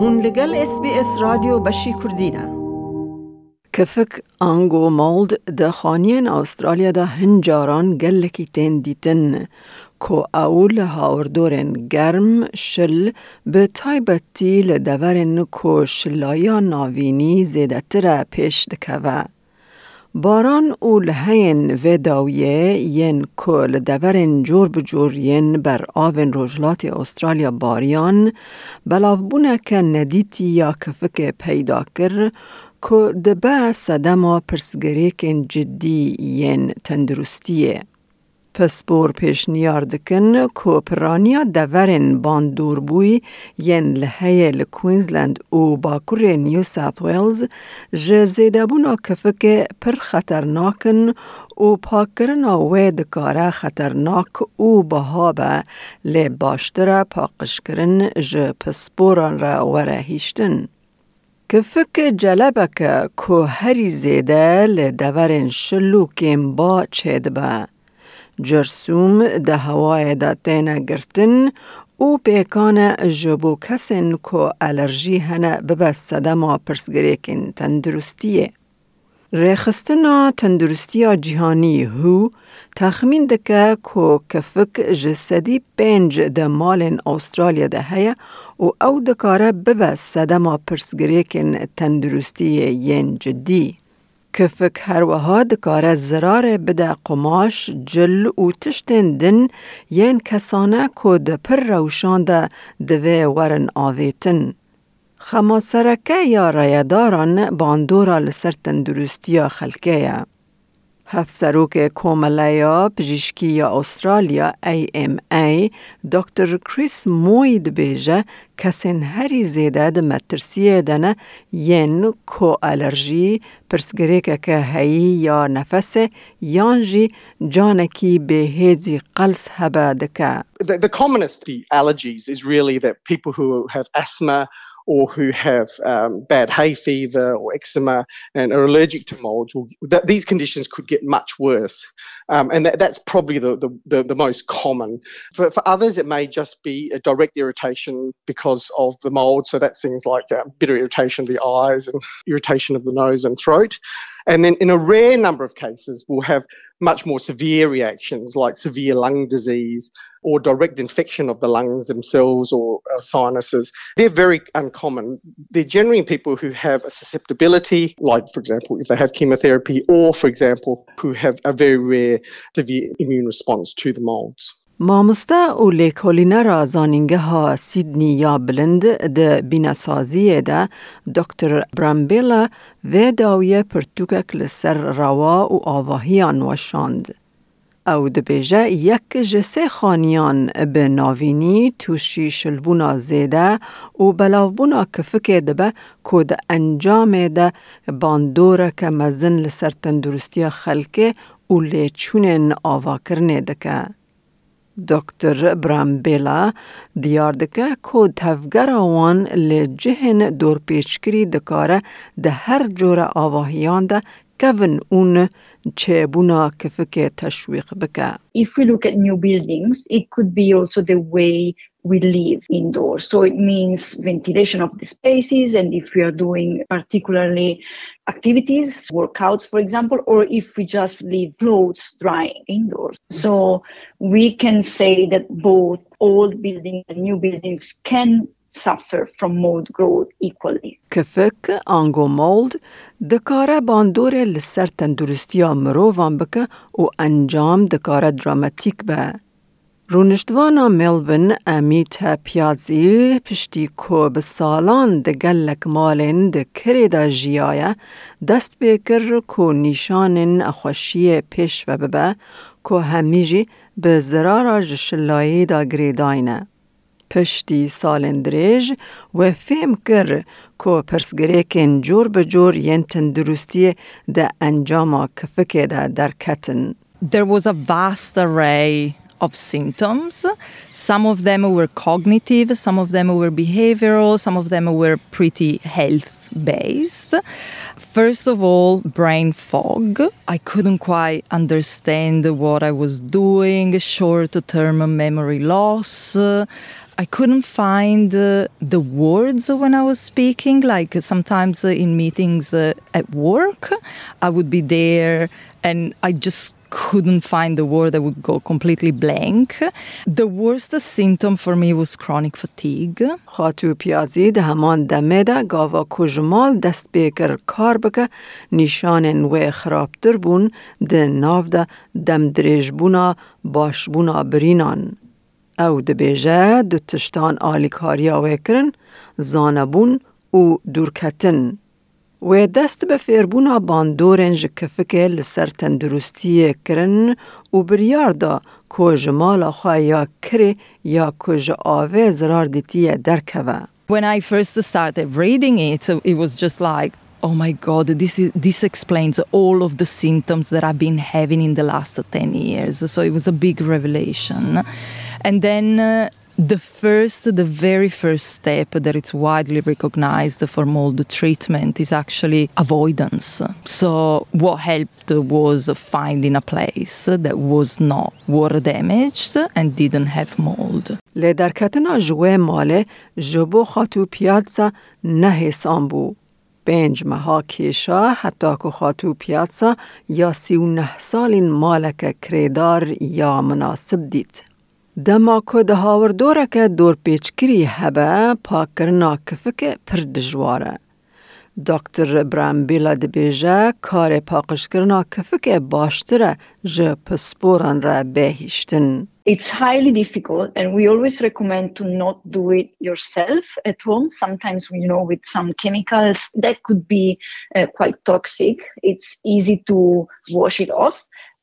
هون لگل اس بی اس رادیو بشی کردینه کفک آنگو مولد ده خانین استرالیا ده هنجاران گلکی تین دیتن کو اول هاوردورن گرم شل به تایبتی لدورن کو شلایا ناوینی زیده تره پیش دکوه. باران او لحین و داویه ین کل دورن جور بجور ین بر آون روجلات استرالیا باریان بلاف بونه که ندیتی یا کفک پیدا کر که دبه صدما پرسگریکن جدی ین تندرستیه. پس بور پیش نیار دکن کو پرانیا دورن باندور بوی ین لحیه لکوینزلند و باکور نیو ساوت ویلز جه زیده بونا کفک پر خطرناکن و پاکرن آوه دکاره خطرناک و بهابه لی باشتره پاکش کرن جه پسپوران را وره هیشتن. کفک جلبک که هری زیده لدورن شلوکیم با چید با. جرسوم ده هوای تینا گرتن او پیکان جبو کسن کو الرژی هنه ببس صدما پرسگریکن تندرستیه. ریخستنا تندرستی جهانی هو تخمین دکه کو کفک جسدی پنج ده مال استرالیا ده هیا و او دکاره ببس صدما پرسگریکن تندرستی ین جدی. کفک هر وها دکاره زرار بده قماش جل و تشتن دن ین کسانه که ده پر روشان ده دوه ورن آویتن. خما سرکه یا رایداران باندورا لسر تندرستی خلکه یا. هفت سروک کوملیا پزشکی یا استرالیا AMA دکتر کریس موید بیجه کسین هری زیده ده مترسیه دنه ین کو الرژی پرسگریکه که هایی یا نفس یانجی جانکی به هیدی قلس هبه دکه. The, the commonest the allergies is really that people who have asthma or who have um, bad hay fever or eczema and are allergic to molds, will, that these conditions could get much worse. Um, and that, that's probably the, the, the, the, most common. For, for others, it may just be a direct irritation because of the mold. So that's things like uh, bitter irritation of the eyes and irritation of the nose and throat. And then in a rare number of cases, we'll have much more severe reactions like severe lung disease or direct infection of the lungs themselves or sinuses. They're very uncommon. They're generally people who have a susceptibility, like, for example, if they have chemotherapy, or, for example, who have a very rare severe immune response to the molds. مامۆستا و لێکۆلینەرە زانینگەها سیدنی یا بلند di bînesaziyê de Dr. Brambêla vê dawiye pirtûkek li ser rawa û avahiyan weşand. Ew dibêje yek ji sê xaniyan bi navînî tûşî şilbûna zêde û belavbûna kifikê dibe ku di encamê de bandoreke mezin li ser tendurustiya xelkê û lêçûnên avakirinê dike. دکتر برامبیلا دیار دکه که تفگر آوان لجهن دور پیچکری دکاره ده هر جور آواهیان ده کون اون چه بونا کفک تشویق بکه. If we look at new buildings, it could be also the way we live indoors. So it means ventilation of the spaces, and if we are doing particularly activities, workouts, for example, or if we just leave clothes drying indoors. So we can say that both old buildings and new buildings can suffer from mold growth equally. کفک آنگو مولد دکاره باندور لسر تندرستی مرووان بکه و انجام دکاره دراماتیک به. رونشتوانا ملبن امیت پیازی پشتی کو به سالان ده گلک مالن ده کری دا جیایه دست بکر کو نیشانن اخوشی پیش و ببه کو همیجی به زرارا جشلایی دا گریداینه. پشتی سالن دریج و فهم کر کو پرسگریکن جور به جور ین تندرستی ده انجام کفکه ده در کتن. There was a vast array of symptoms. Some of them were cognitive, some of them were behavioral, some of them were pretty health based. First of all, brain fog. I couldn't quite understand what I was doing, short term memory loss. I couldn't find uh, the words when I was speaking. Like sometimes in meetings uh, at work, I would be there and I just couldn't find the word, I would go completely blank. The worst symptom for me was chronic fatigue. خاتو پیازی ده همان دمه ده گاوا کجمال دست بیکر کار بکه نیشان و خرابتر بون ده ناو ده دم دریج بونا باش بونا برینان. او ده بیجه دو تشتان آلی کاریا وکرن زانبون و دورکتن. و دست به فیربونا باندورن جکفکه لسر تندرستی کرن و بریار دا کج مالا خواه یا کری یا کج آوه زرار دیتی درکوه. When I first started reading it, it was just like, oh my god this is this explains all of the symptoms that i've been having in the last 10 years so it was a big revelation and then uh, the first, the very first step that it's widely recognized for mold treatment is actually avoidance. So, what helped was finding a place that was not water damaged and didn't have mold. لی در کتنا جوه ماله جبو خاتو پیاتسا نه بو. پنج مها کیشا حتی که خاتو پیاتسا یا سی و نه سالین مالک کریدار یا مناسب دید. دما که ده هاوردوره که دور پیچکری هبه پاکرنا کفک پر دجواره. دکتر برام بیلا دبیجه کار پاکش کرنا کفک باشتره جه پسپوران را بهیشتن. It's highly difficult, and we always recommend to not do it yourself at home. Sometimes, you know, with some chemicals that could be uh, quite toxic. It's easy to wash it off,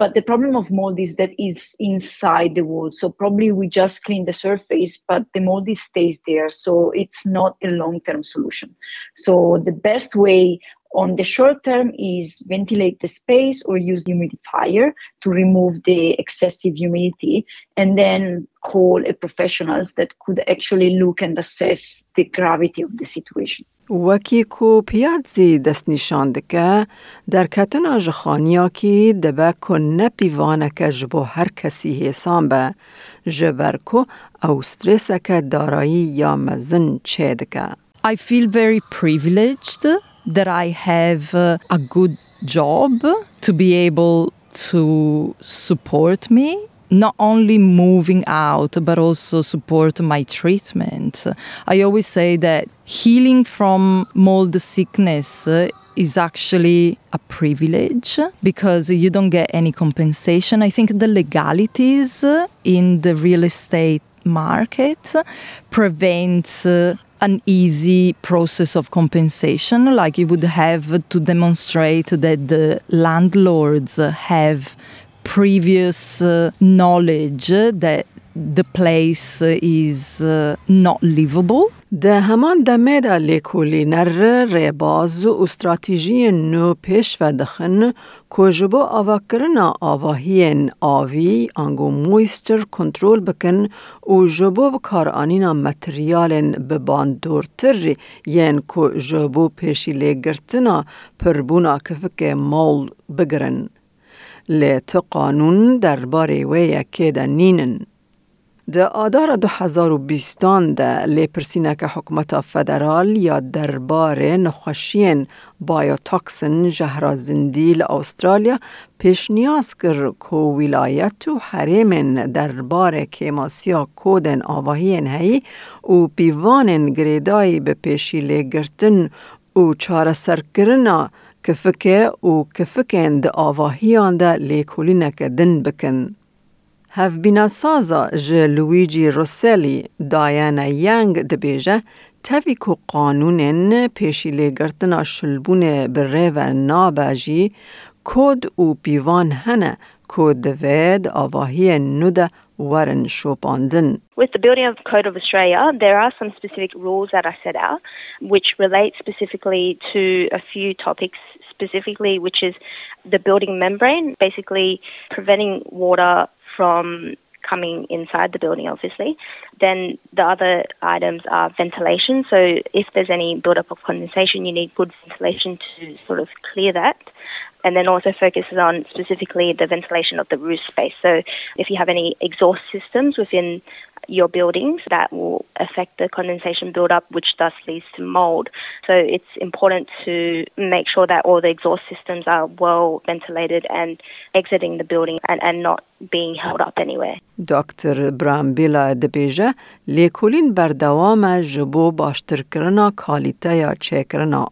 But the problem of mold is that it's inside the wall. So probably we just clean the surface, but the mold stays there. So it's not a long term solution. So the best way on the short term is ventilate the space or use humidifier to remove the excessive humidity and then call a professionals that could actually look and assess the gravity of the situation. وکی کو پیاد زی دست نشاند که در کتن آجخانی ها که دبا کو نپیوانه که جبو هر کسی حسان به جبر کو او که دارایی یا مزن چه دکه. I feel very privileged that I have a good job to be able to support me not only moving out, but also support my treatment. I always say that healing from mold sickness uh, is actually a privilege because you don't get any compensation. I think the legalities uh, in the real estate market prevents uh, an easy process of compensation like you would have to demonstrate that the landlords have previous uh, knowledge that the place is uh, not livable. ده همان دمه دا لیکولی نر ریباز و استراتیجی نو پیش و دخن کجبو آوا کرنا آواهین آوی انگو مویستر کنترول بکن و جبو بکار آنینا متریال بباندورتر ین کو جبو پیشی لگرتنا پربونا کفک مول بگرن. لیت قانون دەربارەی دو هزار و بیستان 2020دا که حکمت فدرال یا دربار نەخەشیێن بایۆتاکسن ژەهرا زیندی پیش نیاز کر که ولایت و هەرێمن دەربارە کێماسیا کودن ئاواهیەن هەیە و پیوان گرێدایی به پیشی لگرتن و چارەسەرکردە، چاره سرکرنا کفکه و کفکن ده آواهیان ده لیکولینک دن بکن. هف بینا سازا جه لویجی روسلی دایانا ینگ دبیجه تاوی که قانونن پیشی لگرتنا شلبون بره و ناباجی کود و پیوان هنه کود دوید آواهی نوده ورن شوپاندن. With the Building Code of Australia, there are some specific rules that are set out which relate specifically to a few topics specifically, which is the building membrane, basically preventing water from coming inside the building, obviously. Then the other items are ventilation. So if there's any buildup of condensation, you need good ventilation to sort of clear that. And then also focuses on specifically the ventilation of the roof space. So if you have any exhaust systems within your buildings that will affect the condensation buildup, which thus leads to mold. So it's important to make sure that all the exhaust systems are well ventilated and exiting the building and, and not being held up anywhere. Dr. Brambila Debeja lêkolîn berdewam e ji bo baştirkirina kalîteya çêkirina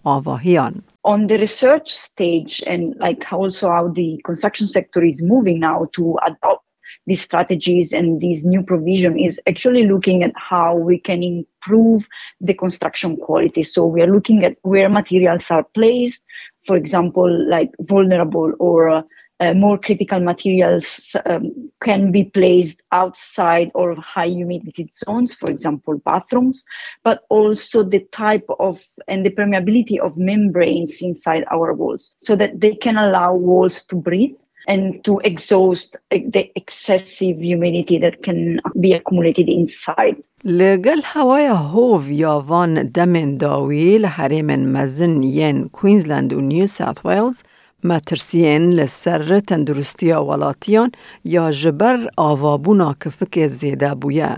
on the research stage and like also how the construction sector is moving now to adopt these strategies and these new provision is actually looking at how we can improve the construction quality. So we are looking at where materials are placed, for example, like vulnerable or uh, uh, more critical materials um, can be placed outside or high humidity zones, for example, bathrooms, but also the type of and the permeability of membranes inside our walls so that they can allow walls to breathe and to exhaust the excessive humidity that can be accumulated inside. لگل هوای هوف یا وان دمن داوی لحریم مزن ین کوینزلند و نیو ساوت ویلز مترسین لسر تندرستی ولاتیان یا جبر آوابونا کفک زیده بویه.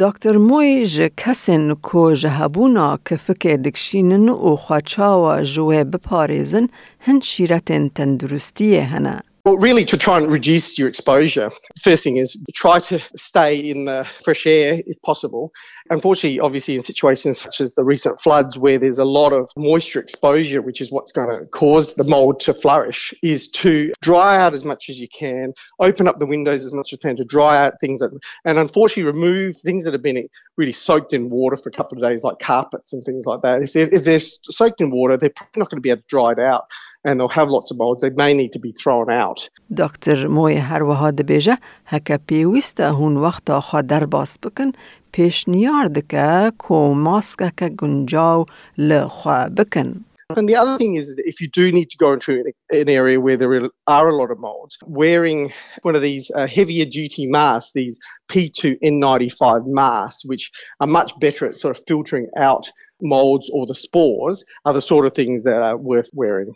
دکتر موی ج کسین کو جهبونا کفک دکشینن و خواچاوا جوه بپاريزن هن شیرتن تندرستی هنه. Well, really, to try and reduce your exposure, first thing is try to stay in the fresh air if possible. Unfortunately, obviously, in situations such as the recent floods where there's a lot of moisture exposure, which is what's going to cause the mold to flourish, is to dry out as much as you can, open up the windows as much as you can to dry out things that, and unfortunately, remove things that have been really soaked in water for a couple of days, like carpets and things like that. If they're, if they're soaked in water, they're probably not going to be able to dry it out and they'll have lots of molds. They may need to be thrown out. دکتر موی هر وها دبیجه هکا پیوسته هون وقتا خوا در باس بکن پیش نیار دکه کو ماسکه که گنجاو لخوا بکن. And the other thing is, if you do need to go into an area where there are a lot of molds, wearing one of these uh, heavier duty masks, these P2N95 masks, which are much better at sort of filtering out molds or the spores, are the sort of things that are worth wearing.